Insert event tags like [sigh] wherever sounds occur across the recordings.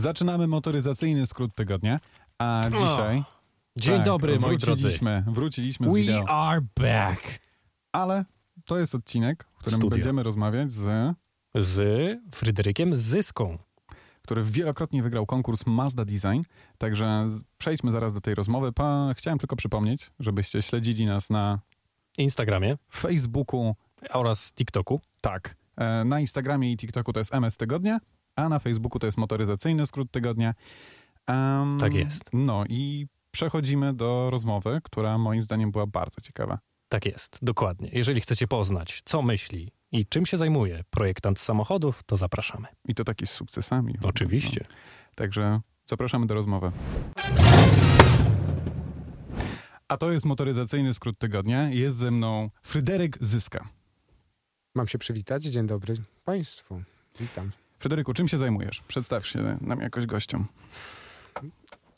Zaczynamy motoryzacyjny skrót tygodnia, a dzisiaj... Dzień tak, dobry, moi drodzy. wróciliśmy, wróciliśmy z We wideo. are back. Ale to jest odcinek, w którym Studio. będziemy rozmawiać z... Z Fryderykiem Zyską. który wielokrotnie wygrał konkurs Mazda Design. Także przejdźmy zaraz do tej rozmowy. Pa, chciałem tylko przypomnieć, żebyście śledzili nas na Instagramie Facebooku, oraz TikToku. tak, e, na Instagramie i TikToku to jest MS Tygodnia, a na Facebooku to jest motoryzacyjny skrót tygodnia. Em, Tak jest. No i przechodzimy do rozmowy, która moim zdaniem była bardzo ciekawa. Tak jest, dokładnie. Jeżeli chcecie poznać, co myśli i czym się zajmuje projektant samochodów, to zapraszamy. I to taki z sukcesami. Oczywiście. No. Także zapraszamy do rozmowy. A to jest motoryzacyjny skrót tygodnia. Jest ze mną Fryderyk Zyska. Mam się przywitać. Dzień dobry Państwu. Witam. Fryderyku, czym się zajmujesz? Przedstaw się nam jakoś gościom.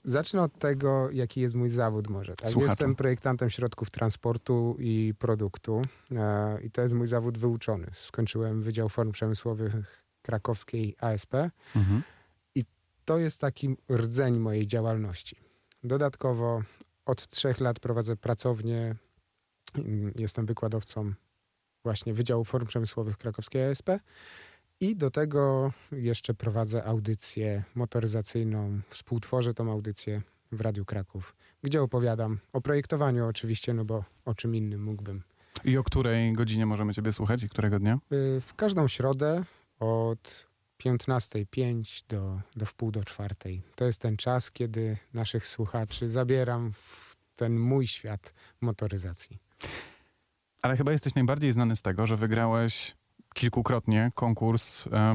Zacznę od tego, jaki jest mój zawód może. Tak? Jestem projektantem środków transportu i produktu e, i to jest mój zawód wyuczony. Skończyłem Wydział Form Przemysłowych krakowskiej ASP. Mhm. To jest taki rdzeń mojej działalności. Dodatkowo od trzech lat prowadzę pracownię. mm, Jestem wykładowcą właśnie Wydziału Form Przemysłowych krakowskiej ASP. I do tego jeszcze prowadzę audycję motoryzacyjną. Współtworzę tą audycję w Radiu Kraków, gdzie opowiadam o projektowaniu oczywiście, no bo o czym innym mógłbym. I o której godzinie możemy ciebie słuchać i którego dnia? Y, W każdą środę od 15.05 do, do wpół do czwartej. To jest ten czas, kiedy naszych słuchaczy zabieram w ten mój świat motoryzacji. Ale chyba jesteś najbardziej znany z tego, że wygrałeś kilkukrotnie konkurs. E,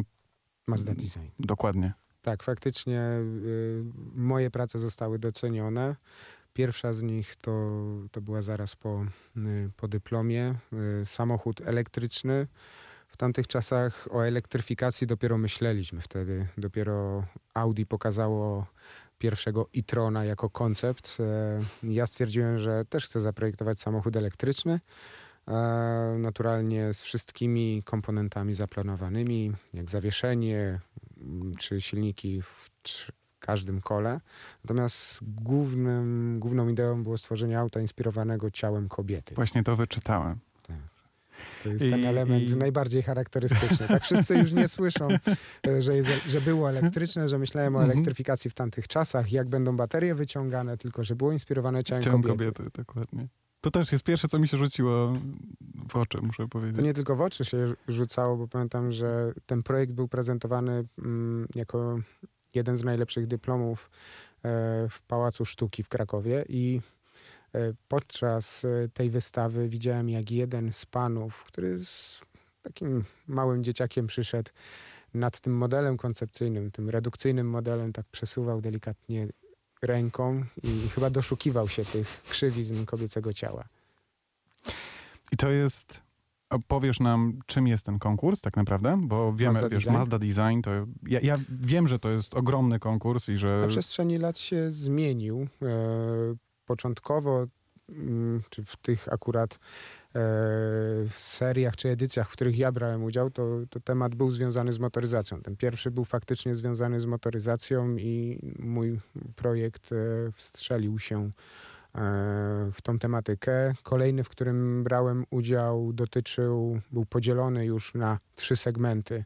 Mazda Design. dokładnie. Tak, faktycznie y, moje prace zostały docenione. Pierwsza z nich to, to była zaraz po, y, po dyplomie. Y, samochód elektryczny. W tamtych czasach o elektryfikacji dopiero myśleliśmy wtedy. Dopiero Audi pokazało pierwszego e-trona jako koncept. E, Ja stwierdziłem, że też chcę zaprojektować samochód elektryczny. E, Naturalnie z wszystkimi komponentami zaplanowanymi, jak zawieszenie, m, czy silniki w każdym kole. Natomiast głównym, główną ideą było stworzenie auta inspirowanego ciałem kobiety. Właśnie to wyczytałem. To jest I- ten element i- najbardziej charakterystyczny. Tak wszyscy już nie słyszą, e, że, jest, że było elektryczne, że myślałem o Mhm. elektryfikacji w tamtych czasach, jak będą baterie wyciągane, tylko że było inspirowane ciałem, Ciałem kobiety. kobiety, dokładnie. To też jest pierwsze, co mi się rzuciło w oczy, muszę To powiedzieć. nie tylko w oczy się rzucało, bo pamiętam, że ten projekt był prezentowany mm, jako jeden z najlepszych dyplomów e, w Pałacu Sztuki w Krakowie i e, podczas e, tej wystawy widziałem, jak jeden z panów, który z takim małym dzieciakiem przyszedł nad tym modelem koncepcyjnym, tym redukcyjnym modelem, tak przesuwał delikatnie ręką i chyba doszukiwał się tych krzywizn kobiecego ciała. I to jest. Powiesz nam, czym jest ten konkurs tak naprawdę? Bo wiemy, Mazda wiesz, Design? Mazda Design to. Ja, ja wiem, że to jest ogromny konkurs i że. Na przestrzeni lat się zmienił. E, początkowo, czy w tych akurat e, seriach czy edycjach, w których ja brałem udział, to, to temat był związany z motoryzacją. Ten pierwszy był faktycznie związany z motoryzacją i mój projekt e, wstrzelił się e, w tą tematykę. Kolejny, w którym brałem udział, dotyczył, był podzielony już na trzy segmenty.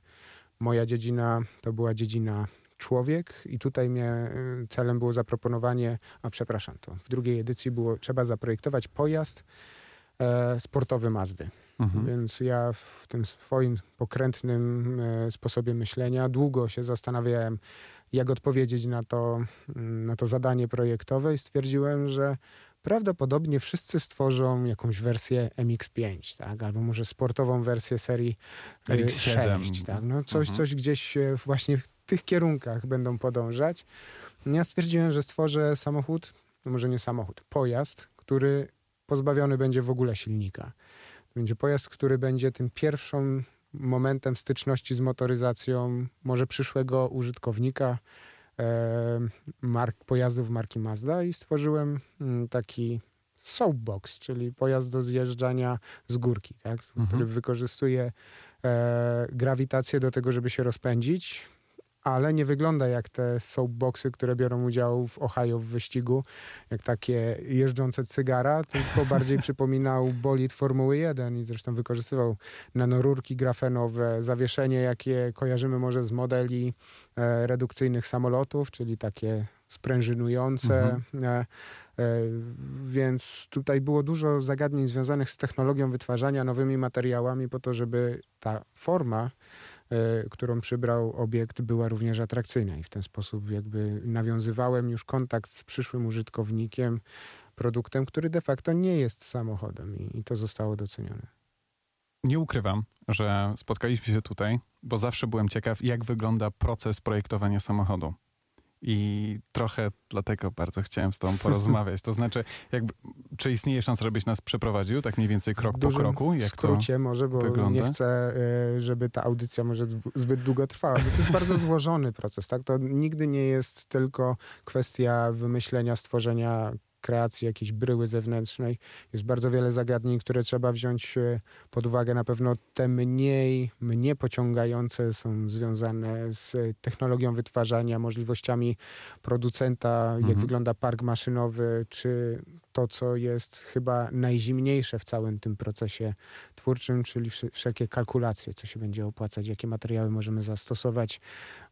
Moja dziedzina to była dziedzina człowiek i tutaj mnie y, celem było zaproponowanie, a przepraszam, to w drugiej edycji było trzeba zaprojektować pojazd e, sportowy Mazdy. Mhm. Więc ja w tym swoim pokrętnym e, sposobie myślenia długo się zastanawiałem, jak odpowiedzieć na to, mm, na to zadanie projektowe i stwierdziłem, że prawdopodobnie wszyscy stworzą jakąś wersję MX5, tak? albo może sportową wersję serii e, RX-7. 6. Tak? No coś, Mhm. coś gdzieś e, właśnie tych kierunkach będą podążać. Ja stwierdziłem, że stworzę samochód, no może nie samochód, pojazd, który pozbawiony będzie w ogóle silnika. Będzie pojazd, który będzie tym pierwszym momentem styczności z motoryzacją może przyszłego użytkownika e, mark, pojazdów marki Mazda i stworzyłem mm, taki soapbox, czyli pojazd do zjeżdżania z górki, tak? Mhm. który wykorzystuje e, grawitację do tego, żeby się rozpędzić, ale nie wygląda jak te soapboxy, które biorą udział w Ohio w wyścigu, jak takie jeżdżące cygara, tylko bardziej [laughs] przypominał bolid Formuły 1 i zresztą wykorzystywał nanorurki grafenowe, zawieszenie, jakie kojarzymy może z modeli e, redukcyjnych samolotów, czyli takie sprężynujące. Mhm. E, e, więc tutaj było dużo zagadnień związanych z technologią wytwarzania, nowymi materiałami, po to, żeby ta forma którą przybrał obiekt, była również atrakcyjna i w ten sposób jakby nawiązywałem już kontakt z przyszłym użytkownikiem, produktem, który de facto nie jest samochodem i, i to zostało docenione. Nie ukrywam, że spotkaliśmy się tutaj, bo zawsze byłem ciekaw, jak wygląda proces projektowania samochodu. I trochę dlatego bardzo chciałem z tobą [laughs] porozmawiać. To znaczy, jakby, czy istnieje szansa, żebyś nas przeprowadził, tak mniej więcej krok po kroku? Jak skrócie to może, bo wygląda? nie chcę, e, żeby ta audycja może zbyt długo trwała. Bo to jest bardzo [laughs] złożony proces, tak? To nigdy nie jest tylko kwestia wymyślenia, stworzenia kreacji jakiejś bryły zewnętrznej. Jest bardzo wiele zagadnień, które trzeba wziąć e, pod uwagę. Na pewno te mniej, mnie pociągające są związane z technologią wytwarzania, możliwościami producenta, mhm. jak wygląda park maszynowy, czy to, co jest chyba najzimniejsze w całym tym procesie twórczym, czyli wszelkie kalkulacje, co się będzie opłacać, jakie materiały możemy zastosować,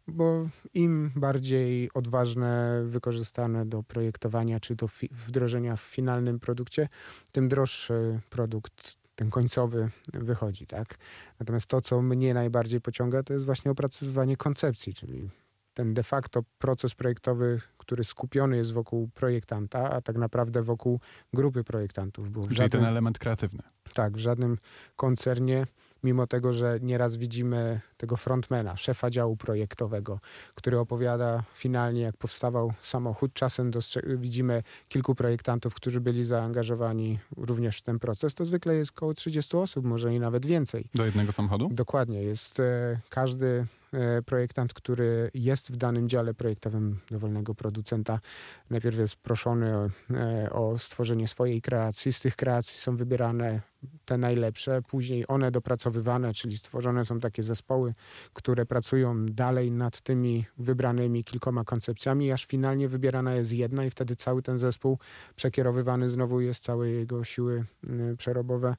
bo im bardziej odważne, wykorzystane do projektowania czy do wdrożenia w finalnym produkcie, tym droższy produkt ten końcowy wychodzi, tak? Natomiast to, co mnie najbardziej pociąga, to jest właśnie opracowywanie koncepcji, czyli ten de facto proces projektowy, który skupiony jest wokół projektanta, a tak naprawdę wokół grupy projektantów. Bo Czyli żadnym, ten element kreatywny. Tak, w żadnym koncernie mimo tego, że nieraz widzimy tego frontmana, szefa działu projektowego, który opowiada finalnie, jak powstawał samochód. Czasem widzimy kilku projektantów, którzy byli zaangażowani również w ten proces. To zwykle jest około 30 osób, może i nawet więcej. Do jednego samochodu? Dokładnie. Jest e, każdy projektant, który jest w danym dziale projektowym dowolnego producenta, najpierw jest proszony o, e, o, stworzenie swojej kreacji. Z tych kreacji są wybierane te najlepsze, później one dopracowywane, czyli stworzone są takie zespoły, które pracują dalej nad tymi wybranymi kilkoma koncepcjami, aż finalnie wybierana jest jedna i wtedy cały ten zespół przekierowywany znowu jest całe jego siły przerobowe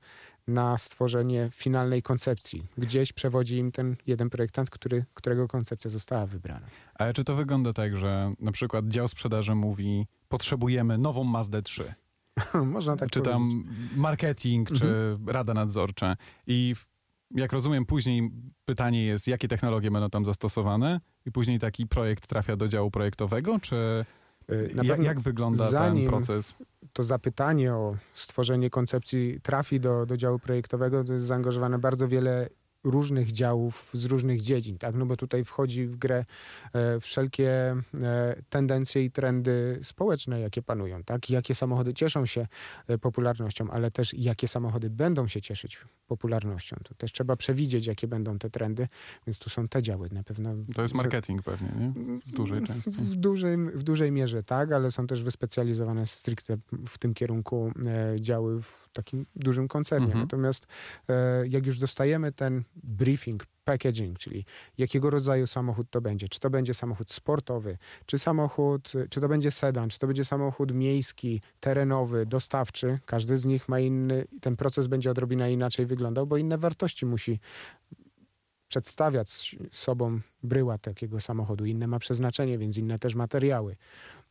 na stworzenie finalnej koncepcji. Gdzieś przewodzi im ten jeden projektant, który, którego koncepcja została wybrana. Ale czy to wygląda tak, że na przykład dział sprzedaży mówi potrzebujemy nową Mazdę 3? [laughs] Można tak Czy powiedzieć. tam marketing, mhm. czy rada nadzorcza. I jak rozumiem, później pytanie jest, jakie technologie będą tam zastosowane i później taki projekt trafia do działu projektowego, czy jak, jak, wygląda ten proces? to zapytanie o stworzenie koncepcji trafi do, do działu projektowego, to jest zaangażowane bardzo wiele różnych działów z różnych dziedzin, tak? No bo tutaj wchodzi w grę e, wszelkie e, tendencje i trendy społeczne, jakie panują, tak? Jakie samochody cieszą się e, popularnością, ale też jakie samochody będą się cieszyć popularnością. To też trzeba przewidzieć, jakie będą te trendy, więc tu są te działy na pewno. To jest marketing pewnie, nie? W dużej części. W dużej, w dużej mierze tak, ale są też wyspecjalizowane stricte w tym kierunku e, działy w takim dużym koncernie. Mhm. Natomiast e, jak już dostajemy ten briefing, packaging, czyli jakiego rodzaju samochód to będzie. Czy to będzie samochód sportowy, czy samochód, czy to będzie sedan, czy to będzie samochód miejski, terenowy, dostawczy. Każdy z nich ma inny, ten proces będzie odrobinę inaczej wyglądał, bo inne wartości musi przedstawiać sobą bryła takiego samochodu. Inne ma przeznaczenie, więc inne też materiały.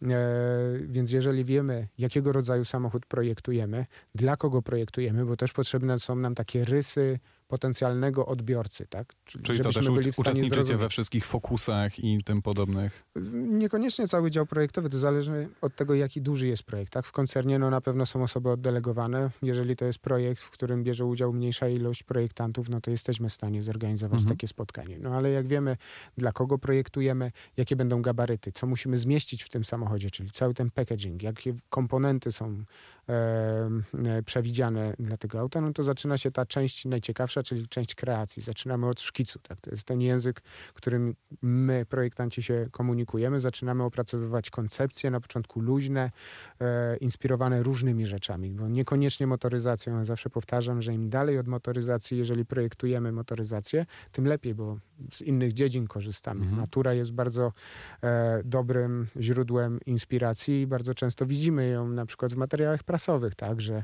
E, więc jeżeli wiemy, jakiego rodzaju samochód projektujemy, dla kogo projektujemy, bo też potrzebne są nam takie rysy potencjalnego odbiorcy, tak? Czyli, Czyli co, też byli uczestniczycie zrozumieć. we wszystkich fokusach i tym podobnych? Niekoniecznie cały dział projektowy, to zależy od tego, jaki duży jest projekt, tak? W koncernie no, na pewno są osoby oddelegowane. Jeżeli to jest projekt, w którym bierze udział mniejsza ilość projektantów, no to jesteśmy w stanie zorganizować mhm. takie spotkanie. No ale jak wiemy, dla kogo projektujemy, jakie będą gabaryty, co musimy zmieścić w tym samochodzie, czyli cały ten packaging, jakie komponenty są przewidziane dla tego auta, no to zaczyna się ta część najciekawsza, czyli część kreacji. Zaczynamy od szkicu. Tak? To jest ten język, którym my, projektanci, się komunikujemy. Zaczynamy opracowywać koncepcje, na początku luźne, e, inspirowane różnymi rzeczami, bo niekoniecznie motoryzacją. Ja zawsze powtarzam, że im dalej od motoryzacji, jeżeli projektujemy motoryzację, tym lepiej, bo z innych dziedzin korzystamy. Mhm. Natura jest bardzo e, dobrym źródłem inspiracji i bardzo często widzimy ją na przykład w materiałach prasowych, tak, że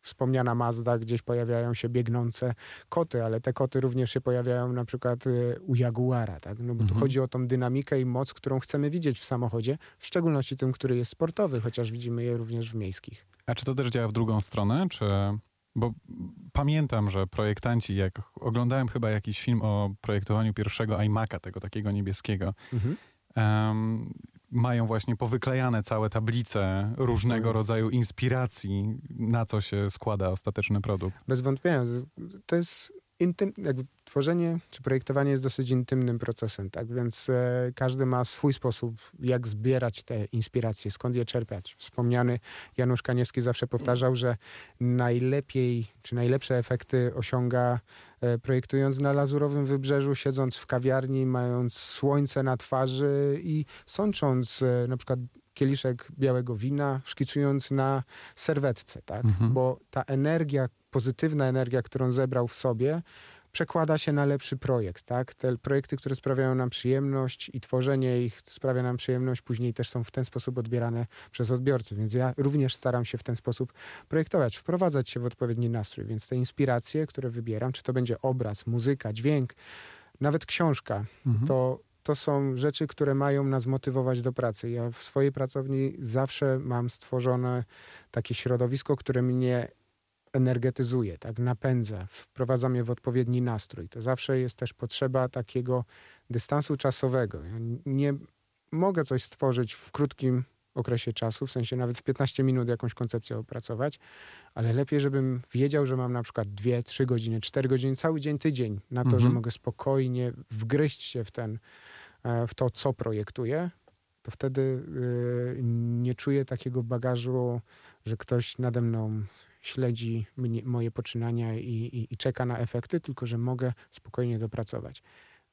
wspomniana Mazda, gdzieś pojawiają się biegnące koty, ale te koty również się pojawiają na przykład y, u Jaguara, tak? No bo mhm. tu chodzi o tą dynamikę i moc, którą chcemy widzieć w samochodzie, w szczególności tym, który jest sportowy, chociaż widzimy je również w miejskich. A czy to też działa w drugą stronę, czy... Bo pamiętam, że projektanci, jak oglądałem chyba jakiś film o projektowaniu pierwszego iMac'a, tego takiego niebieskiego, mhm. um, mają właśnie powyklejane całe tablice różnego mhm. rodzaju inspiracji, na co się składa ostateczny produkt. Bez wątpienia. To jest intym, jakby tworzenie czy projektowanie jest dosyć intymnym procesem, tak? Więc e, każdy ma swój sposób, jak zbierać te inspiracje, skąd je czerpiać. Wspomniany Janusz Kaniewski zawsze powtarzał, że najlepiej czy najlepsze efekty osiąga e, projektując na Lazurowym Wybrzeżu, siedząc w kawiarni, mając słońce na twarzy i sącząc e, na przykład kieliszek białego wina, szkicując na serwetce, tak? Mhm. Bo ta energia, pozytywna energia, którą zebrał w sobie, przekłada się na lepszy projekt, tak? Te projekty, które sprawiają nam przyjemność i tworzenie ich sprawia nam przyjemność, później też są w ten sposób odbierane przez odbiorców, więc ja również staram się w ten sposób projektować, wprowadzać się w odpowiedni nastrój, więc te inspiracje, które wybieram, czy to będzie obraz, muzyka, dźwięk, nawet książka, mhm. to to są rzeczy, które mają nas motywować do pracy. Ja w swojej pracowni zawsze mam stworzone takie środowisko, które mnie energetyzuje, tak, napędza, wprowadza mnie w odpowiedni nastrój. To zawsze jest też potrzeba takiego dystansu czasowego. Ja nie mogę coś stworzyć w krótkim okresie czasu, w sensie nawet w 15 minut jakąś koncepcję opracować, ale lepiej, żebym wiedział, że mam na przykład 2, 3 godziny, 4 godziny, cały dzień, tydzień na to, mhm. że mogę spokojnie wgryźć się w, ten, e, w to, co projektuję, to wtedy y, nie czuję takiego bagażu, że ktoś nade mną śledzi mnie, moje poczynania i, i, i czeka na efekty, tylko że mogę spokojnie dopracować.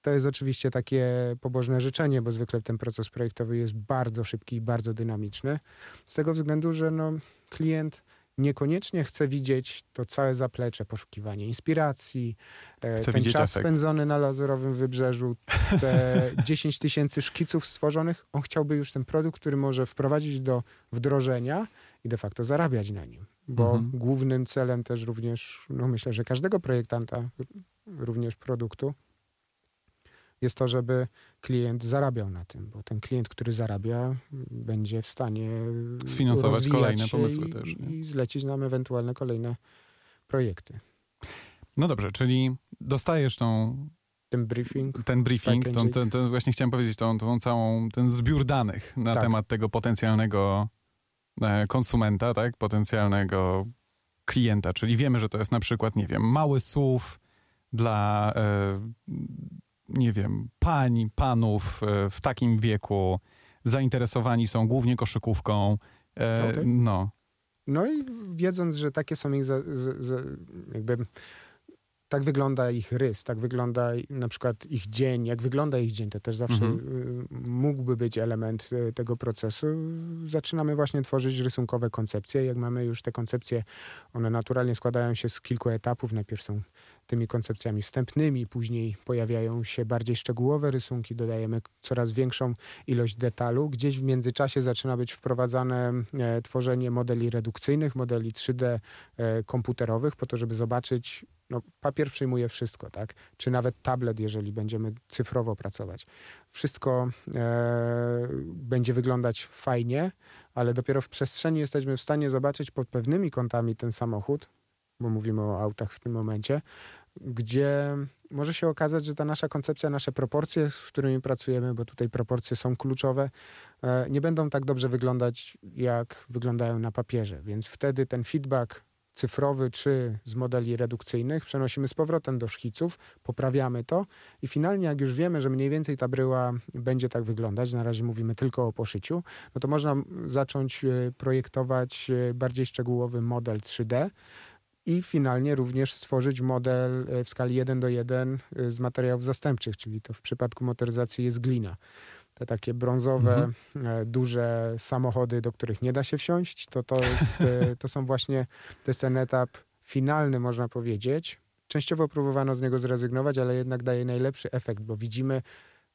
To jest oczywiście takie pobożne życzenie, bo zwykle ten proces projektowy jest bardzo szybki i bardzo dynamiczny. Z tego względu, że no, klient niekoniecznie chce widzieć to całe zaplecze, poszukiwanie inspiracji, e, ten czas efekt. spędzony na lazurowym wybrzeżu, te [laughs] 10 tysięcy szkiców stworzonych. On chciałby już ten produkt, który może wprowadzić do wdrożenia i de facto zarabiać na nim bo mhm. głównym celem też również, no myślę, że każdego projektanta, również produktu, jest to, żeby klient zarabiał na tym, bo ten klient, który zarabia, będzie w stanie sfinansować kolejne pomysły i, też. Nie? I zlecić nam ewentualne kolejne projekty. No dobrze, czyli dostajesz tą ten briefing. Ten briefing, tą, ten, ten, właśnie chciałem powiedzieć, tą, tą całą, ten zbiór danych na tak. temat tego potencjalnego E, konsumenta, tak, potencjalnego klienta, czyli wiemy, że to jest na przykład, nie wiem, mały słów dla, e, nie wiem, pań, panów e, w takim wieku, zainteresowani są głównie koszykówką, okay. no. No i wiedząc, że takie są ich za, za, za, jakby tak wygląda ich rys, tak wygląda na przykład ich dzień, jak wygląda ich dzień, to też zawsze mhm. Y, mógłby być element y, tego procesu. Zaczynamy właśnie tworzyć rysunkowe koncepcje. Jak mamy już te koncepcje, one naturalnie składają się z kilku etapów. Najpierw są tymi koncepcjami wstępnymi, później pojawiają się bardziej szczegółowe rysunki, dodajemy coraz większą ilość detalu. Gdzieś w międzyczasie zaczyna być wprowadzane e, tworzenie modeli redukcyjnych, modeli 3D e, komputerowych, po to, żeby zobaczyć, no, papier przyjmuje wszystko, tak? Czy nawet tablet, jeżeli będziemy cyfrowo pracować. Wszystko e, będzie wyglądać fajnie, ale dopiero w przestrzeni jesteśmy w stanie zobaczyć pod pewnymi kątami ten samochód, bo mówimy o autach w tym momencie, gdzie może się okazać, że ta nasza koncepcja, nasze proporcje, z którymi pracujemy, bo tutaj proporcje są kluczowe, e, nie będą tak dobrze wyglądać, jak wyglądają na papierze. Więc wtedy ten feedback cyfrowy czy z modeli redukcyjnych, przenosimy z powrotem do szkiców, poprawiamy to i finalnie jak już wiemy, że mniej więcej ta bryła będzie tak wyglądać, na razie mówimy tylko o poszyciu, no to można zacząć e, projektować e, bardziej szczegółowy model 3D, i finalnie również stworzyć model w skali 1 do 1 z materiałów zastępczych, czyli to w przypadku motoryzacji jest glina te takie brązowe, mhm. E, duże samochody, do których nie da się wsiąść, to, to, jest, e, [laughs] to są właśnie, to jest ten etap finalny, można powiedzieć. Częściowo próbowano z niego zrezygnować, ale jednak daje najlepszy efekt, bo widzimy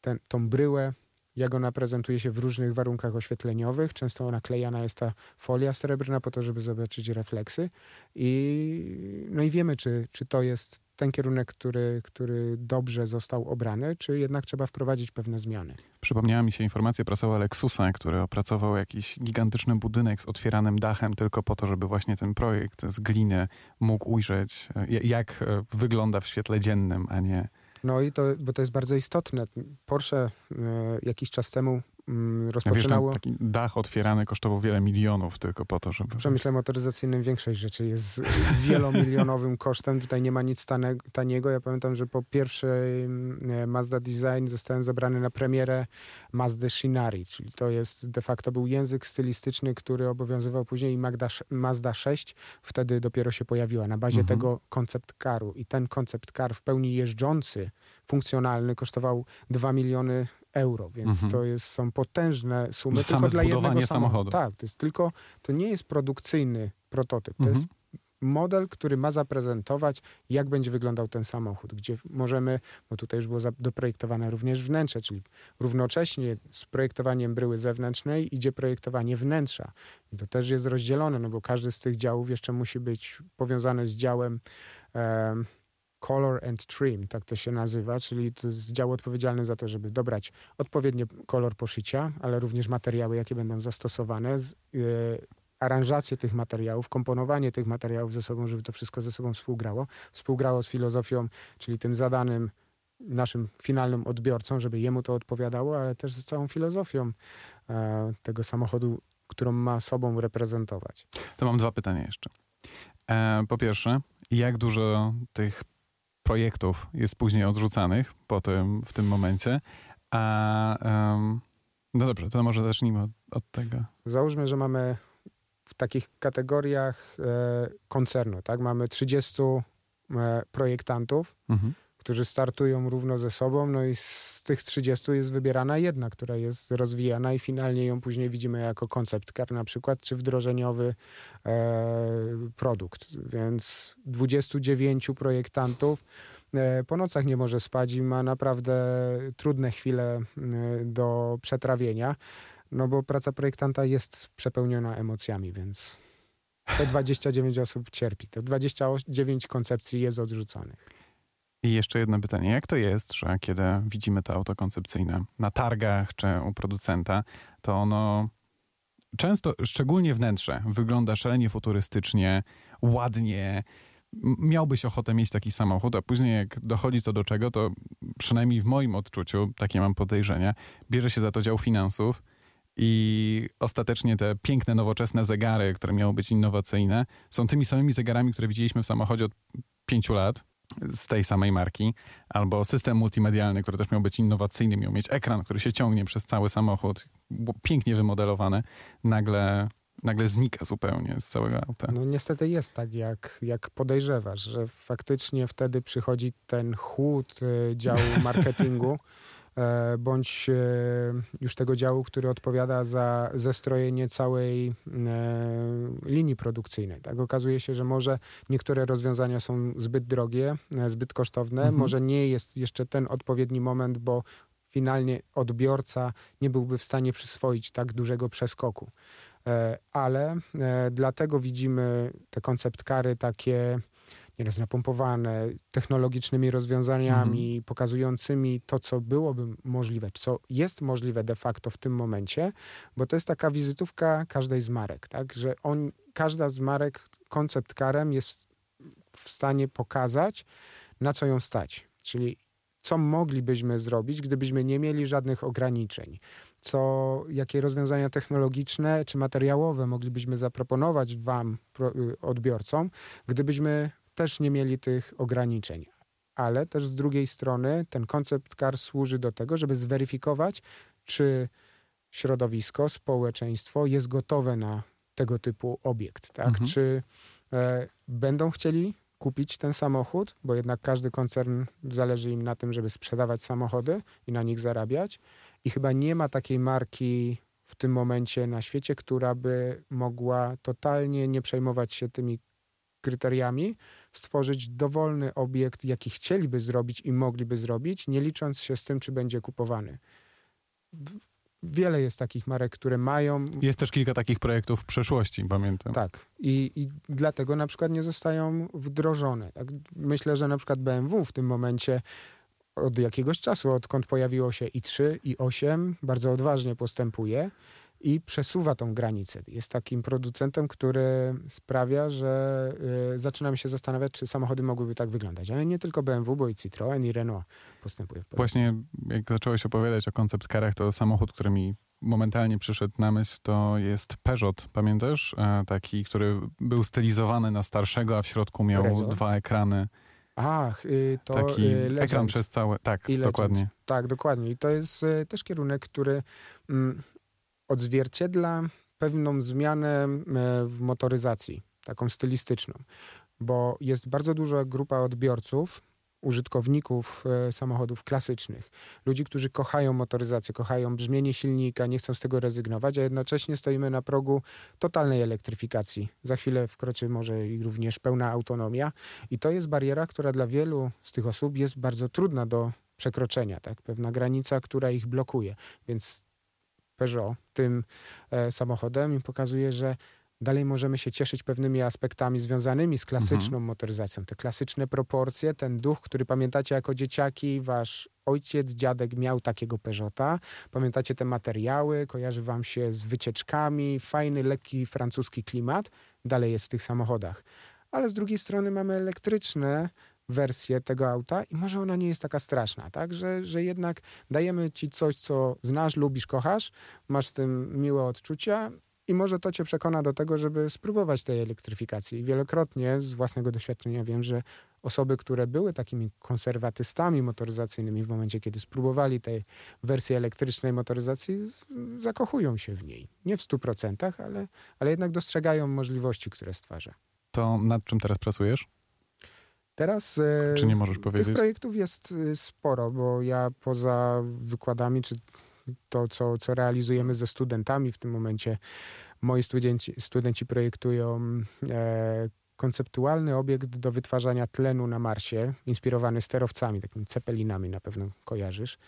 ten, tą bryłę, jak ona prezentuje się w różnych warunkach oświetleniowych. Często naklejana jest ta folia srebrna po to, żeby zobaczyć refleksy. I, no i wiemy, czy, czy to jest ten kierunek, który, który dobrze został obrany, czy jednak trzeba wprowadzić pewne zmiany. Przypomniała mi się informacja prasowa Lexusa, który opracował jakiś gigantyczny budynek z otwieranym dachem tylko po to, żeby właśnie ten projekt z gliny mógł ujrzeć, e, jak e, wygląda w świetle dziennym, a nie no i to, bo to jest bardzo istotne. Porsche e, jakiś czas temu rozpoczynało... Ja wiesz, taki dach otwierany kosztował wiele milionów tylko po to, żeby... W przemyśle motoryzacyjnym większość rzeczy jest [laughs] wielomilionowym kosztem. Tutaj nie ma nic taniego. Ja pamiętam, że po pierwszej mm, Mazda Design zostałem zabrany na premierę Mazda Shinari, czyli to jest de facto był język stylistyczny, który obowiązywał później i Magda, Mazda 6 wtedy dopiero się pojawiła na bazie mhm. tego koncept caru. I ten koncept car w pełni jeżdżący, funkcjonalny kosztował 2 miliony euro, więc mhm. to jest, są potężne sumy Same tylko dla jednego samochodu. Tak, to jest tylko, to nie jest produkcyjny prototyp, to mhm. jest model, który ma zaprezentować, jak będzie wyglądał ten samochód, gdzie możemy, bo tutaj już było doprojektowane również wnętrze, czyli równocześnie z projektowaniem bryły zewnętrznej idzie projektowanie wnętrza. I to też jest rozdzielone, no bo każdy z tych działów jeszcze musi być powiązany z działem e, Color and Trim, tak to się nazywa, czyli to jest dział odpowiedzialny za to, żeby dobrać odpowiedni kolor poszycia, ale również materiały, jakie będą zastosowane, z, e, aranżację tych materiałów, komponowanie tych materiałów ze sobą, żeby to wszystko ze sobą współgrało. Współgrało z filozofią, czyli tym zadanym naszym finalnym odbiorcą, żeby jemu to odpowiadało, ale też z całą filozofią e, tego samochodu, którą ma sobą reprezentować. To mam dwa pytania jeszcze. E, po pierwsze, jak dużo tych projektów jest później odrzucanych po tym, w tym momencie. A um, no dobrze, to może zacznijmy od, od, tego. Załóżmy, że mamy w takich kategoriach e, koncernu, tak? Mamy 30 e, projektantów, mhm. Którzy startują równo ze sobą, no i z tych 30 jest wybierana jedna, która jest rozwijana i finalnie ją później widzimy jako koncept car na przykład, czy wdrożeniowy e, produkt. Więc 29 projektantów e, po nocach nie może spać i ma naprawdę trudne chwile e, do przetrawienia, no bo praca projektanta jest przepełniona emocjami, więc te 29 osób cierpi. To 29 koncepcji jest odrzuconych. I jeszcze jedno pytanie. Jak to jest, że kiedy widzimy to auto koncepcyjne na targach czy u producenta, to ono często, szczególnie wnętrze, wygląda szalenie futurystycznie, ładnie. Miałbyś ochotę mieć taki samochód, a później jak dochodzi co do czego, to przynajmniej w moim odczuciu, takie mam podejrzenia, bierze się za to dział finansów i ostatecznie te piękne, nowoczesne zegary, które miały być innowacyjne, są tymi samymi zegarami, które widzieliśmy w samochodzie od pięciu lat z tej samej marki, albo system multimedialny, który też miał być innowacyjny, miał mieć ekran, który się ciągnie przez cały samochód, pięknie wymodelowany, nagle nagle znika zupełnie z całego auta. No niestety jest tak, jak, jak podejrzewasz, że faktycznie wtedy przychodzi ten chłód y, działu [laughs] marketingu, bądź e, już tego działu, który odpowiada za zestrojenie całej e, linii produkcyjnej. Tak? Okazuje się, że może niektóre rozwiązania są zbyt drogie, zbyt kosztowne, mhm. może nie jest jeszcze ten odpowiedni moment, bo finalnie odbiorca nie byłby w stanie przyswoić tak dużego przeskoku. Ale dlatego widzimy te koncept kary takie nieraz napompowane technologicznymi rozwiązaniami mhm. pokazującymi to, co byłoby możliwe, co jest możliwe de facto w tym momencie, bo to jest taka wizytówka każdej z marek, tak? że on, każda z marek koncept karem jest w stanie pokazać, na co ją stać. Czyli co moglibyśmy zrobić, gdybyśmy nie mieli żadnych ograniczeń co, jakie rozwiązania technologiczne czy materiałowe moglibyśmy zaproponować Wam, y, odbiorcom, gdybyśmy też nie mieli tych ograniczeń. Ale też z drugiej strony ten koncept car służy do tego, żeby zweryfikować, czy środowisko, społeczeństwo jest gotowe na tego typu obiekt. Tak? Mhm. Czy e, będą chcieli kupić ten samochód, bo jednak każdy koncern zależy im na tym, żeby sprzedawać samochody i na nich zarabiać. I chyba nie ma takiej marki w tym momencie na świecie, która by mogła totalnie nie przejmować się tymi kryteriami, stworzyć dowolny obiekt, jaki chcieliby zrobić i mogliby zrobić, nie licząc się z tym, czy będzie kupowany. Wiele jest takich marek, które mają Jest też kilka takich projektów w przeszłości, pamiętam. tak. I, I dlatego na przykład nie zostają wdrożone. Tak? Myślę, że na przykład BMW w tym momencie od jakiegoś czasu, odkąd pojawiło się i3, i 8, bardzo odważnie postępuje i przesuwa tą granicę. Jest takim producentem, który sprawia, że y, zaczynamy się zastanawiać, czy samochody mogłyby tak wyglądać. Ale nie tylko BMW, bo i Citroën, i Renault postępuje w Właśnie jak zacząłeś opowiadać o koncept karach, to samochód, który mi momentalnie przyszedł na myśl, to jest Peugeot, pamiętasz? E, Taki, który był stylizowany na starszego, a w środku miał Rezo? dwa ekrany. Ach, y, to Taki y, ekran przez całe... Tak, dokładnie. Tak, dokładnie. I to jest e, też kierunek, który mm, odzwierciedla pewną zmianę e, w motoryzacji, taką stylistyczną, bo jest bardzo duża grupa odbiorców, użytkowników e, samochodów klasycznych, ludzi, którzy kochają motoryzację, kochają brzmienie silnika, nie chcą z tego rezygnować, a jednocześnie stoimy na progu totalnej elektryfikacji. Za chwilę wkroczy może i również pełna autonomia i to jest bariera, która dla wielu z tych osób jest bardzo trudna do przekroczenia, tak? pewna granica, która ich blokuje. Więc Peugeot tym e, samochodem im pokazuje, że dalej możemy się cieszyć pewnymi aspektami związanymi z klasyczną motoryzacją. Te klasyczne proporcje, ten duch, który pamiętacie jako dzieciaki, wasz ojciec, dziadek miał takiego Peugeota. Pamiętacie te materiały, kojarzy wam się z wycieczkami, fajny, lekki francuski klimat. Dalej jest w tych samochodach. Ale z drugiej strony mamy elektryczne wersję tego auta i może ona nie jest taka straszna, tak? Że, że jednak dajemy ci coś, co znasz, lubisz, kochasz, masz z tym miłe odczucia i może to cię przekona do tego, żeby spróbować tej elektryfikacji. I Wielokrotnie z własnego doświadczenia wiem, że osoby, które były takimi konserwatystami motoryzacyjnymi w momencie, kiedy spróbowali tej wersji elektrycznej motoryzacji, zakochują się w niej. Nie w 100%, ale, ale jednak dostrzegają możliwości, które stwarza. To nad czym teraz pracujesz? Teraz e, Czy nie możesz Tych powiedzieć? projektów jest y, sporo, bo ja poza wykładami, czy to, co, co realizujemy ze studentami w tym momencie, moi studenci, studenci projektują e, konceptualny obiekt do wytwarzania tlenu na Marsie, inspirowany sterowcami, takimi cepelinami na pewno kojarzysz.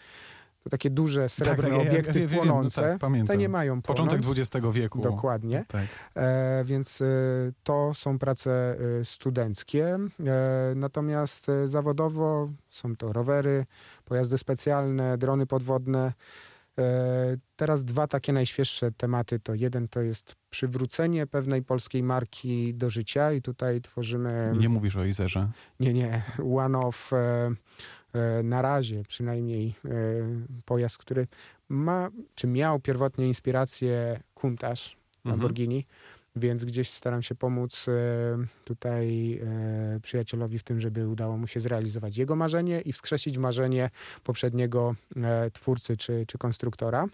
To takie duże, srebrne tak, ja- ja- obiekty ja wiem, no płonące. tak, pamiętam. Te nie mają Początek płonąć. XX wieku. Dokładnie. Tak. E, więc e, to są prace e, studenckie. E, natomiast e, zawodowo są to rowery, pojazdy specjalne, drony podwodne. E, teraz dwa takie najświeższe tematy. To jeden to jest przywrócenie pewnej polskiej marki do życia i tutaj tworzymy... Nie mówisz o Izerze. Nie, nie. One of e, na razie przynajmniej e, pojazd, który ma, czy miał pierwotnie inspirację Countach Mhm. Lamborghini, więc gdzieś staram się pomóc e, tutaj e, przyjacielowi w tym, żeby udało mu się zrealizować jego marzenie i wskrzesić marzenie poprzedniego e, twórcy czy, czy konstruktora.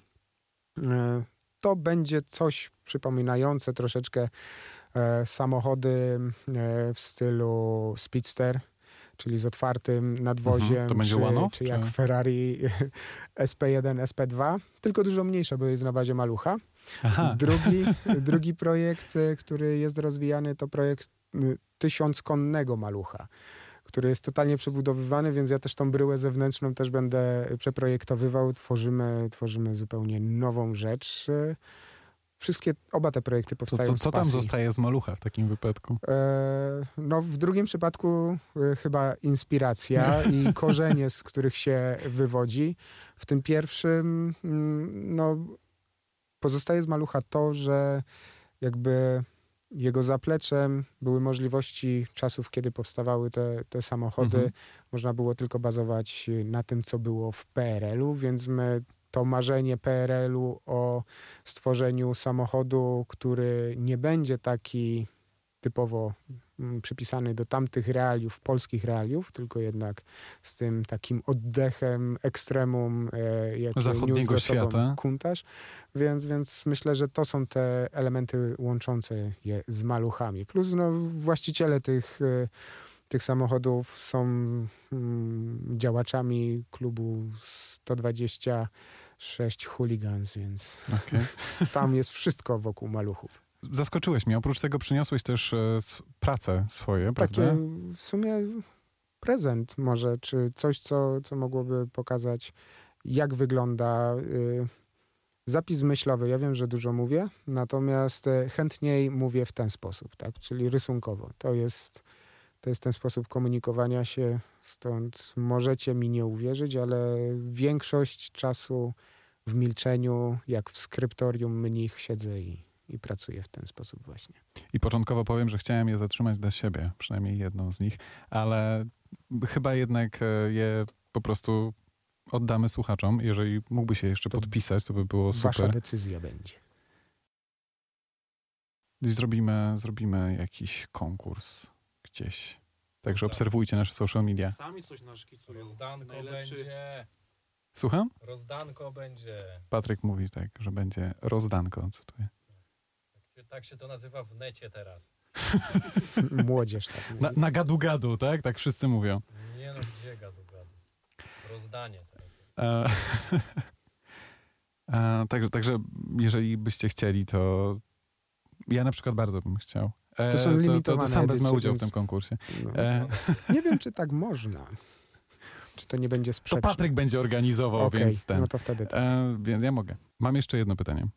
E, to będzie coś przypominające troszeczkę e, samochody e, w stylu Speedster, czyli z otwartym nadwoziem, Mhm. Czy, one-off, czy jak czy- Ferrari [laughs] SP1, SP2, tylko dużo mniejsze, bo jest na bazie malucha. Aha. Drugi, [laughs] drugi projekt, y, który jest rozwijany, to projekt y, tysiąckonnego malucha, który jest totalnie przebudowywany, więc ja też tą bryłę zewnętrzną też będę przeprojektowywał. Tworzymy, tworzymy zupełnie nową rzecz. Wszystkie, oba te projekty Co, powstają co, z co tam zostaje z malucha w takim wypadku? E, no, w drugim przypadku y, chyba inspiracja [laughs] i korzenie, z których się wywodzi. W tym pierwszym, mm, no, pozostaje z malucha to, że jakby jego zapleczem były możliwości czasów, kiedy powstawały te, te samochody. Mhm. Można było tylko bazować na tym, co było w PRL-u, więc my to marzenie PRL-u o stworzeniu samochodu, który nie będzie taki typowo mm, przypisany do tamtych realiów, polskich realiów, tylko jednak z tym takim oddechem ekstremum, e, jak Zachodniego świata. Kuntaż. Więc, więc myślę, że to są te elementy łączące je z maluchami. Plus no, właściciele tych, e, tych samochodów są mm, działaczami klubu 126 Hooligans, więc okay. [laughs] tam jest wszystko wokół maluchów zaskoczyłeś mnie. Oprócz tego przyniosłeś też e, pracę swoje, Takie prawda? w sumie prezent może, czy coś, co, co mogłoby pokazać, jak wygląda y, zapis myślowy. Ja wiem, że dużo mówię, natomiast e, chętniej mówię w ten sposób, tak? czyli rysunkowo. To jest, to jest ten sposób komunikowania się, stąd możecie mi nie uwierzyć, ale większość czasu w milczeniu, jak w skryptorium mnich siedzę i i pracuję w ten sposób właśnie. I początkowo powiem, że chciałem je zatrzymać dla siebie, przynajmniej jedną z nich, ale chyba jednak e, je po prostu oddamy słuchaczom. Jeżeli mógłby się jeszcze to podpisać, to by było super. Wasza decyzja będzie. Zrobimy, zrobimy jakiś konkurs gdzieś. Także obserwujcie nasze social media. Sami coś naszkicują. Rozdanko Najlepszy... będzie. Słucham? Rozdanko będzie. Patryk mówi tak, że będzie rozdanko, cytuję. Tak się to nazywa w necie teraz. [laughs] Młodzież tak mówi. Na, na gadu gadu, tak? Tak wszyscy mówią. Nie no, gdzie gadu gadu? Rozdanie teraz jest. E, [laughs] e, także, także jeżeli byście chcieli, to ja na przykład bardzo bym chciał. E, to są limitowane to, to, to sam wezmę udział więc... w tym konkursie. No. E, nie wiem, czy tak można. Czy to nie będzie sprzeczne? To Patryk będzie organizował, okay, więc ten. No to wtedy tak. E, więc ja mogę. Mam jeszcze jedno pytanie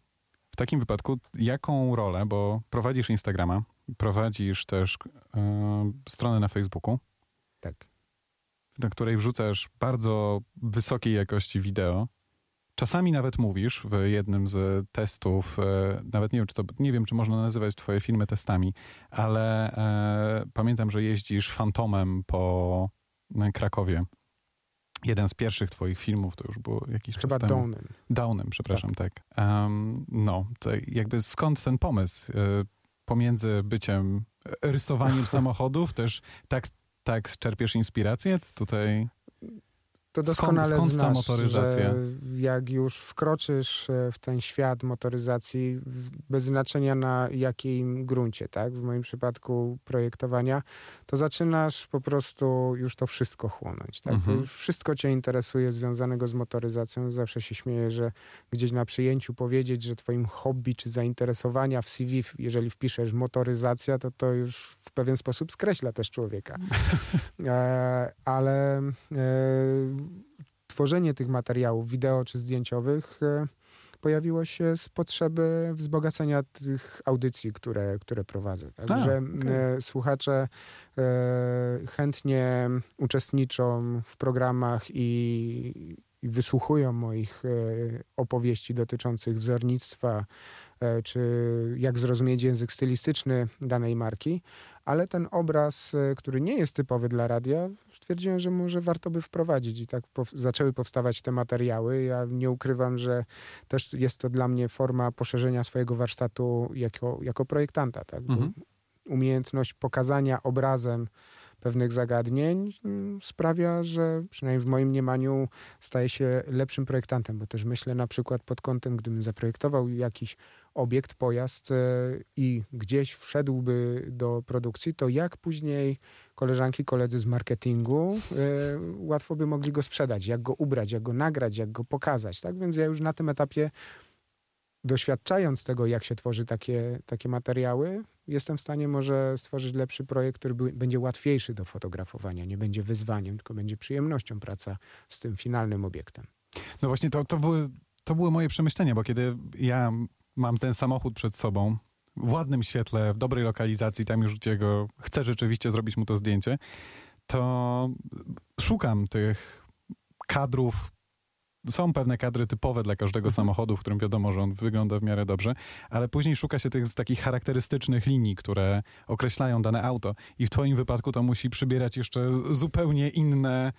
takim wypadku, jaką rolę, bo prowadzisz Instagrama, prowadzisz też y, stronę na Facebooku. Tak. Na której wrzucasz bardzo wysokiej jakości wideo. Czasami nawet mówisz w jednym z testów, e, nawet nie wiem, czy to, nie wiem, czy można nazywać twoje filmy testami, ale e, pamiętam, że jeździsz fantomem po Krakowie jeden z pierwszych twoich filmów, to już było jakiś Chyba czas temu. Downem. Downem, przepraszam, tak. tak. Um, no, to jakby skąd ten pomysł y, pomiędzy byciem, rysowaniem [laughs] samochodów, też tak, tak czerpiesz inspirację tutaj? To doskonale skąd, skąd znasz, motoryzacja? jak już wkroczysz e, w ten świat motoryzacji, bez znaczenia na jakim gruncie, tak? W moim przypadku projektowania, to zaczynasz po prostu już to wszystko chłonąć, tak? Mhm. To już wszystko cię interesuje związanego z motoryzacją. Zawsze się śmieję, że gdzieś na przyjęciu powiedzieć, że twoim hobby czy zainteresowania w CV, jeżeli wpiszesz motoryzacja, to to już w pewien sposób skreśla też człowieka. [laughs] e, ale e, tworzenie tych materiałów wideo czy zdjęciowych e, pojawiło się z potrzeby wzbogacenia tych audycji, które, które prowadzę. Także okay. słuchacze e, chętnie uczestniczą w programach i, i wysłuchują moich e, opowieści dotyczących wzornictwa, czy jak zrozumieć język stylistyczny danej marki, ale ten obraz, który nie jest typowy dla radia, stwierdziłem, że może warto by wprowadzić i tak zaczęły powstawać te materiały. Ja nie ukrywam, że też jest to dla mnie forma poszerzenia swojego warsztatu jako, jako projektanta. Tak? Mhm. Umiejętność pokazania obrazem pewnych zagadnień mm, sprawia, że przynajmniej w moim mniemaniu staje się lepszym projektantem, bo też myślę na przykład pod kątem, gdybym zaprojektował jakiś obiekt, pojazd e, i gdzieś wszedłby do produkcji, to jak później koleżanki, koledzy z marketingu y, łatwo by mogli go sprzedać, jak go ubrać, jak go nagrać, jak go pokazać. Tak więc ja już na tym etapie, doświadczając tego, jak się tworzy takie, takie materiały, jestem w stanie może stworzyć lepszy projekt, który będzie łatwiejszy do fotografowania, nie będzie wyzwaniem, tylko będzie przyjemnością praca z tym finalnym obiektem. No właśnie, to, to, były, to były moje przemyślenia, bo kiedy ja mam ten samochód przed sobą, w ładnym świetle, w dobrej lokalizacji, tam już gdzie go chcę rzeczywiście zrobić mu to zdjęcie, to szukam tych kadrów. Są pewne kadry typowe dla każdego mhm. samochodu, w którym wiadomo, że on wygląda w miarę dobrze, ale później szuka się tych takich charakterystycznych linii, które określają dane auto. I w Twoim wypadku to musi przybierać jeszcze zupełnie inne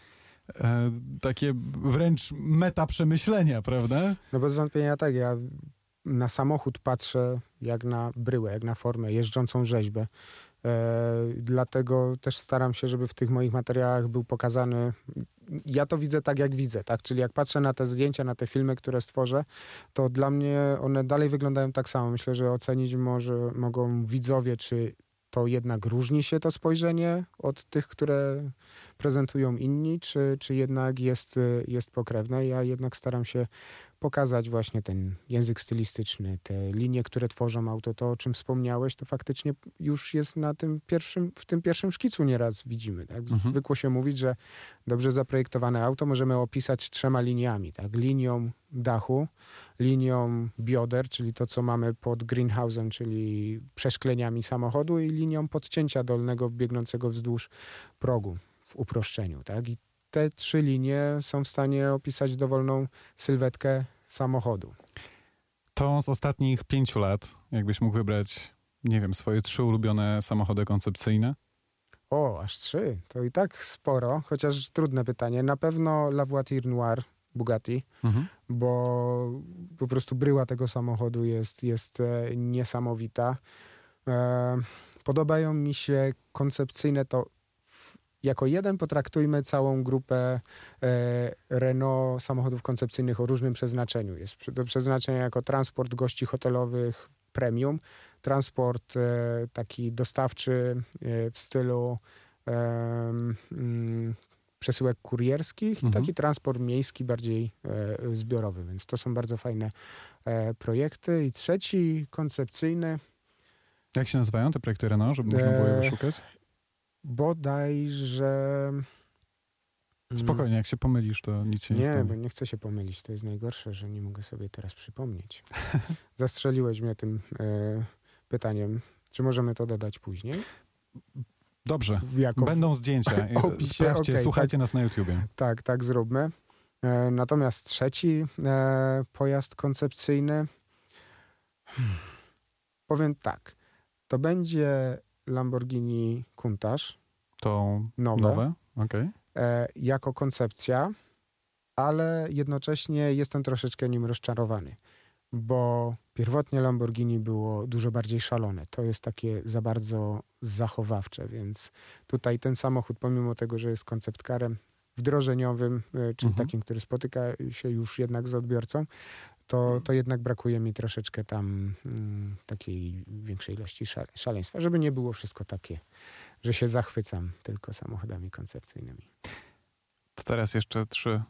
e, takie wręcz meta przemyślenia, prawda? No bez wątpienia tak, ja na samochód patrzę jak na bryłę, jak na formę, jeżdżącą rzeźbę. E, dlatego też staram się, żeby w tych moich materiałach był pokazany. Ja to widzę tak, jak widzę, tak? Czyli jak patrzę na te zdjęcia, na te filmy, które stworzę, to dla mnie one dalej wyglądają tak samo. Myślę, że ocenić może mogą widzowie, czy to jednak różni się to spojrzenie od tych, które prezentują inni, czy, czy jednak jest, jest pokrewne. Ja jednak staram się pokazać właśnie ten język stylistyczny, te linie, które tworzą auto, to o czym wspomniałeś, to faktycznie już jest na tym pierwszym, w tym pierwszym szkicu nieraz widzimy. Tak? Mhm. Zwykło się mówić, że dobrze zaprojektowane auto możemy opisać trzema liniami. Tak? Linią dachu, linią bioder, czyli to, co mamy pod greenhouse'em, czyli przeszkleniami samochodu i linią podcięcia dolnego biegnącego wzdłuż progu w uproszczeniu. Tak? I te trzy linie są w stanie opisać dowolną sylwetkę samochodu. To z ostatnich pięciu lat, jakbyś mógł wybrać, nie wiem, swoje trzy ulubione samochody koncepcyjne? O, aż trzy. To i tak sporo, chociaż trudne pytanie. Na pewno La Voiture Noire Bugatti, Mhm. bo po prostu bryła tego samochodu jest, jest e, niesamowita. E, podobają mi się koncepcyjne to jako jeden potraktujmy całą grupę e, Renault samochodów koncepcyjnych o różnym przeznaczeniu. Jest do przeznaczenia jako transport gości hotelowych premium, transport e, taki dostawczy e, w stylu mm, przesyłek kurierskich Mhm. i taki transport miejski bardziej e, zbiorowy, więc to są bardzo fajne e, projekty. I trzeci koncepcyjny Jak się nazywają te projekty Renault, żeby można było je Eee, wyszukać? Bodajże... mm, Spokojnie, jak się pomylisz, to nic się nie, Nie, stanie. bo nie chcę się pomylić. To jest najgorsze, że nie mogę sobie teraz przypomnieć. [laughs] Zastrzeliłeś mnie tym e, pytaniem. Czy możemy to dodać później? Dobrze, Jako będą zdjęcia. [laughs] opisie, Sprawdźcie, okej, słuchajcie nas na YouTubie. Tak, tak zróbmy. E, natomiast trzeci e, pojazd koncepcyjny. Hmm. Powiem tak. To będzie Lamborghini Countach To nowe, nowe? Okej. e, jako koncepcja, ale jednocześnie jestem troszeczkę nim rozczarowany, bo pierwotnie Lamborghini było dużo bardziej szalone. To jest takie za bardzo zachowawcze, więc tutaj ten samochód, pomimo tego, że jest koncept carem wdrożeniowym, e, czyli Mhm. takim, który spotyka się już jednak z odbiorcą, to, to jednak brakuje mi troszeczkę tam mm, takiej większej ilości szale, szaleństwa, żeby nie było wszystko takie, że się zachwycam tylko samochodami koncepcyjnymi. To teraz jeszcze trzy,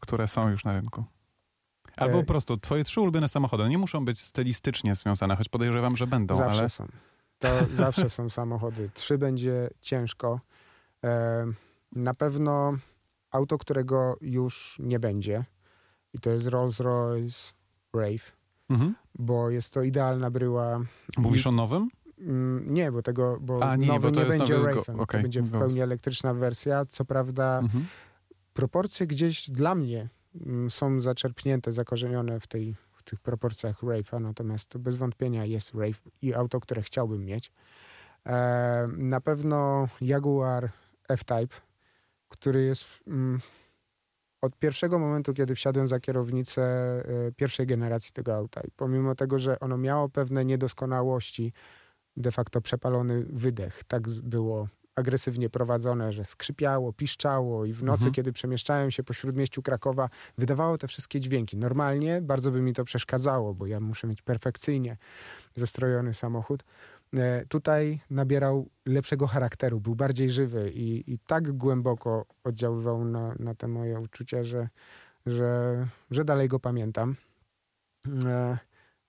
które są już na rynku. Albo E, po prostu twoje trzy ulubione samochody. Nie muszą być stylistycznie związane, choć podejrzewam, że będą, zawsze ale są. To zawsze są samochody. Trzy będzie ciężko. E, na pewno auto, którego już nie będzie i to jest Rolls-Royce Wraith, mhm. bo jest to idealna bryła. mówisz o nowym? Mm, Nie, bo tego, bo A, nie, nowy bo to nie będzie Wraithem. okej, to będzie w pełni elektryczna wersja. Co prawda Mhm. proporcje gdzieś dla mnie mm, są zaczerpnięte, zakorzenione w, tej, w tych proporcjach Wraith'a, natomiast to bez wątpienia jest Wraith i auto, które chciałbym mieć. E, na pewno Jaguar F-Type, który jest mm, od pierwszego momentu, kiedy wsiadłem za kierownicę e, pierwszej generacji tego auta i pomimo tego, że ono miało pewne niedoskonałości, de facto przepalony wydech, tak było agresywnie prowadzone, że skrzypiało, piszczało i w nocy, Mhm. kiedy przemieszczałem się po śródmieściu Krakowa, wydawało te wszystkie dźwięki. Normalnie bardzo by mi to przeszkadzało, bo ja muszę mieć perfekcyjnie zestrojony samochód. E, Tutaj nabierał lepszego charakteru, był bardziej żywy i, i tak głęboko oddziaływał na, na te moje uczucia, że, że, że dalej go pamiętam. E,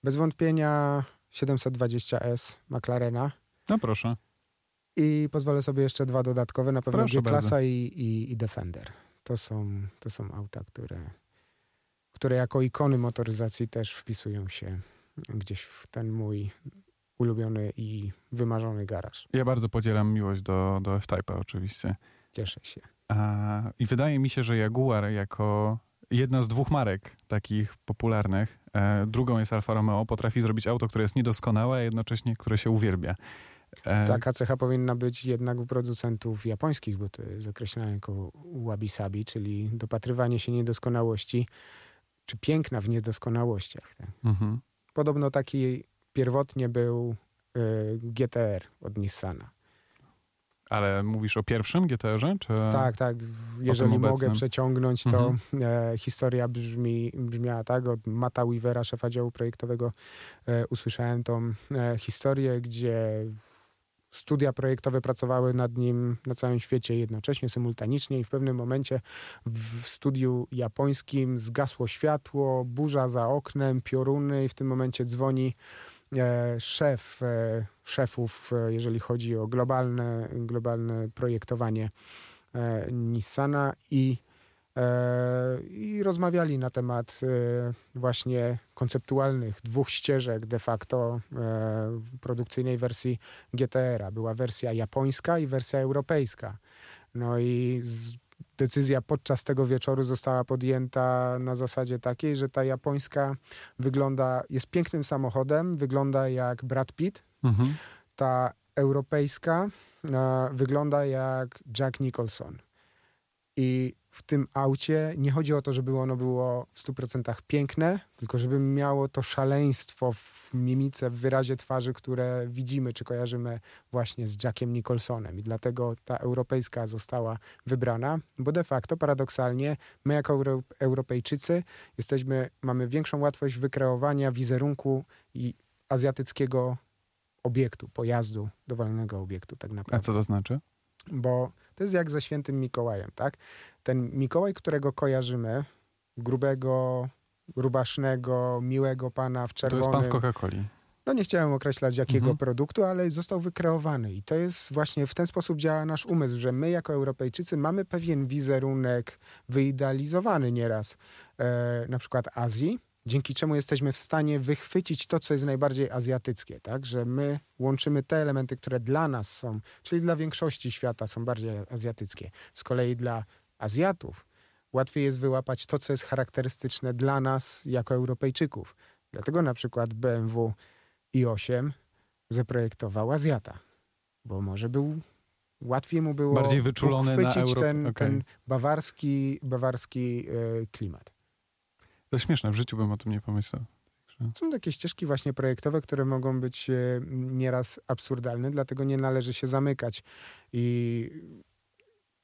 Bez wątpienia 720S McLarena. No proszę. I pozwolę sobie jeszcze dwa dodatkowe, na pewno G-klasa i, i, i Defender. To są, to są auta, które, które jako ikony motoryzacji też wpisują się gdzieś w ten mój ulubiony i wymarzony garaż. Ja bardzo podzielam miłość do, do F-Type'a oczywiście. Cieszę się. A, I wydaje mi się, że Jaguar jako jedna z dwóch marek takich popularnych, e, drugą jest Alfa Romeo, potrafi zrobić auto, które jest niedoskonałe, a jednocześnie które się uwielbia. E, Taka cecha powinna być jednak u producentów japońskich, bo to jest określane jako wabi-sabi, czyli dopatrywanie się niedoskonałości, czy piękna w niedoskonałościach. Tak? mhm. Podobno taki pierwotnie był y, GTR od Nissana. Ale mówisz o pierwszym GTR-ze? Czy... Tak, tak. Jeżeli mogę przeciągnąć, to Mhm. e, historia brzmi, brzmiała tak. Od Mata Weavera, szefa działu projektowego, e, usłyszałem tą e, historię, gdzie studia projektowe pracowały nad nim na całym świecie jednocześnie, symultanicznie i w pewnym momencie w, studiu japońskim zgasło światło, burza za oknem, pioruny i w tym momencie dzwoni szef e, szefów, e, jeżeli chodzi o globalne, globalne projektowanie e, Nissana i, e, i rozmawiali na temat e, właśnie konceptualnych dwóch ścieżek de facto e, produkcyjnej wersji GTR-a. Była wersja japońska i wersja europejska. No i decyzja podczas tego wieczoru została podjęta na zasadzie takiej, że ta japońska wygląda, jest pięknym samochodem, wygląda jak Brad Pitt, Mhm. ta europejska e, wygląda jak Jack Nicholson. I w tym aucie nie chodzi o to, żeby ono było w 100% piękne, tylko żeby miało to szaleństwo w mimice, w wyrazie twarzy, które widzimy czy kojarzymy właśnie z Jackiem Nicholsonem. I dlatego ta europejska została wybrana, bo de facto paradoksalnie my jako Euro Europejczycy jesteśmy, mamy większą łatwość wykreowania wizerunku i azjatyckiego obiektu, pojazdu, dowolnego obiektu tak A naprawdę. co to znaczy? Bo to jest jak ze świętym Mikołajem, tak? Ten Mikołaj, którego kojarzymy, grubego, rubasznego, miłego pana w To jest czerwonym... pan z Coca-Coli. No nie chciałem określać jakiego Mhm. produktu, ale został wykreowany. I to jest właśnie w ten sposób działa nasz umysł, że my jako Europejczycy mamy pewien wizerunek wyidealizowany nieraz e, na przykład Azji, dzięki czemu jesteśmy w stanie wychwycić to, co jest najbardziej azjatyckie, tak? Że my łączymy te elementy, które dla nas są, czyli dla większości świata są bardziej azjatyckie. Z kolei dla Azjatów łatwiej jest wyłapać to, co jest charakterystyczne dla nas jako Europejczyków. Dlatego na przykład BMW i8 zaprojektował Azjata, bo może był łatwiej mu było Bardziej wyczulony na Euro- ten, okej. ten bawarski, bawarski e, klimat. To śmieszne, w życiu bym o tym nie pomyślał. Są takie ścieżki właśnie projektowe, które mogą być e, nieraz absurdalne, dlatego nie należy się zamykać i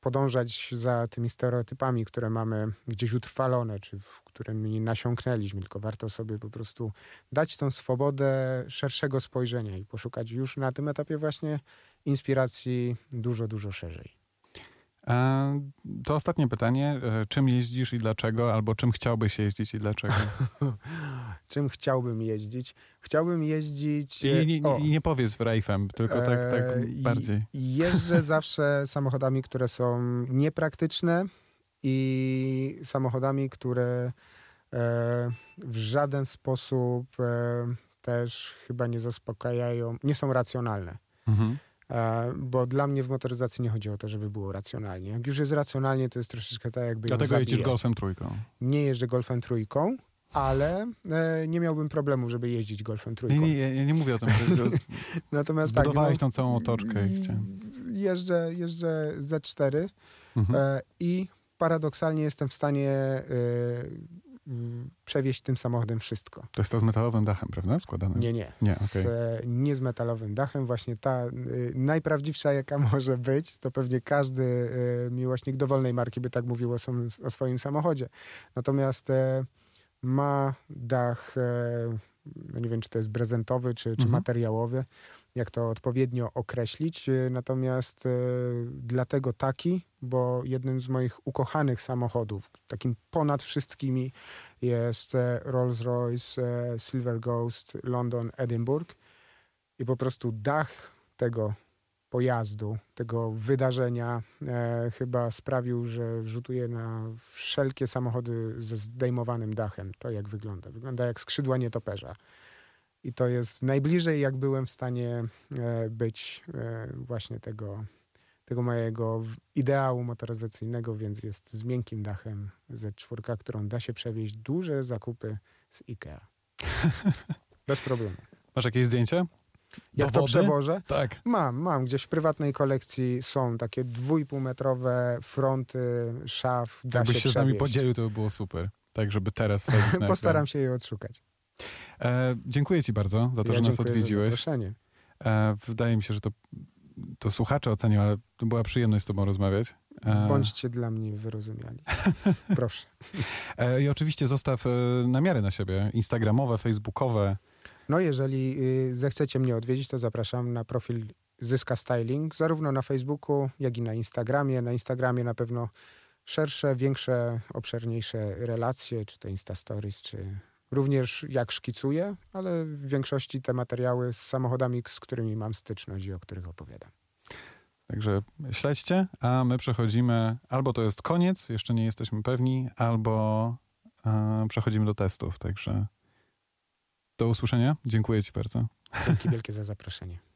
podążać za tymi stereotypami, które mamy gdzieś utrwalone, czy w którymi nasiąknęliśmy, tylko warto sobie po prostu dać tą swobodę szerszego spojrzenia i poszukać już na tym etapie właśnie inspiracji dużo, dużo szerzej. E, to ostatnie pytanie. E, Czym jeździsz i dlaczego? Albo czym chciałbyś jeździć i dlaczego? [laughs] Czym chciałbym jeździć? Chciałbym jeździć... I, nie, nie, nie powiedz w Rejfem, tylko tak, tak E, bardziej. Jeżdżę [laughs] zawsze samochodami, które są niepraktyczne i samochodami, które e, w żaden sposób e, też chyba nie zaspokajają, nie są racjonalne. Mhm. E, bo dla mnie w motoryzacji nie chodzi o to, żeby było racjonalnie. Jak już jest racjonalnie, to jest troszeczkę tak, jakby Dlatego jeździsz. Golfem trójką. Nie jeżdżę Golfem trójką, ale e, nie miałbym problemu, żeby jeździć Golfem trójką. Nie, nie, ja nie mówię o tym, że [laughs] Natomiast tak, zbudowałeś no, tą całą otoczkę i chciałem. Jeżdżę, jeżdżę Z4 Mhm. e, i paradoksalnie jestem w stanie e, przewieźć tym samochodem wszystko. To jest to z metalowym dachem, prawda? Składane? Nie, nie. Nie, Z, okej. e, nie z metalowym dachem. Właśnie ta y, najprawdziwsza, jaka [laughs] może być, to pewnie każdy y, miłośnik dowolnej marki by tak mówił o, swoim- o swoim samochodzie. Natomiast e, ma dach, e, no nie wiem, czy to jest prezentowy, czy, czy Mhm. materiałowy, jak to odpowiednio określić. E, Natomiast e, dlatego taki, bo jednym z moich ukochanych samochodów, takim ponad wszystkimi, jest e, Rolls-Royce e, Silver Ghost London Edinburgh. I po prostu dach tego pojazdu, tego wydarzenia e, chyba sprawił, że rzutuje na wszelkie samochody ze zdejmowanym dachem. To jak wygląda. Wygląda jak skrzydła nietoperza. I to jest najbliżej, jak byłem w stanie e, być e, właśnie tego, tego mojego ideału motoryzacyjnego, więc jest z miękkim dachem Z4, którą da się przewieźć duże zakupy z IKEA. Bez problemu. Masz jakieś zdjęcie? Jak to przewożę? Tak. Mam, mam. Gdzieś w prywatnej kolekcji są takie dwójpółmetrowe fronty szaf. Da Jakbyś się, się z nami podzielił, to by było super. Tak, żeby teraz. [laughs] Postaram się je odszukać. E, dziękuję ci bardzo za to, ja że nas za odwiedziłeś. zaproszenie. E, wydaje mi się, że to, to słuchacze ocenią, ale to była przyjemność z tobą rozmawiać. E, Bądźcie dla mnie wyrozumiali. [laughs] Proszę. e, I oczywiście zostaw e, namiary na siebie, instagramowe, facebookowe. No jeżeli y, zechcecie mnie odwiedzić, to zapraszam na profil Zyska Styling, zarówno na Facebooku, jak i na Instagramie. Na Instagramie na pewno szersze, większe, obszerniejsze relacje, czy to Insta Stories, czy również jak szkicuję, ale w większości te materiały z samochodami, z którymi mam styczność i o których opowiadam. Także śledźcie, a my przechodzimy, albo to jest koniec, jeszcze nie jesteśmy pewni, albo e, przechodzimy do testów. Także do usłyszenia. Dziękuję ci bardzo. Dzięki wielkie za zaproszenie.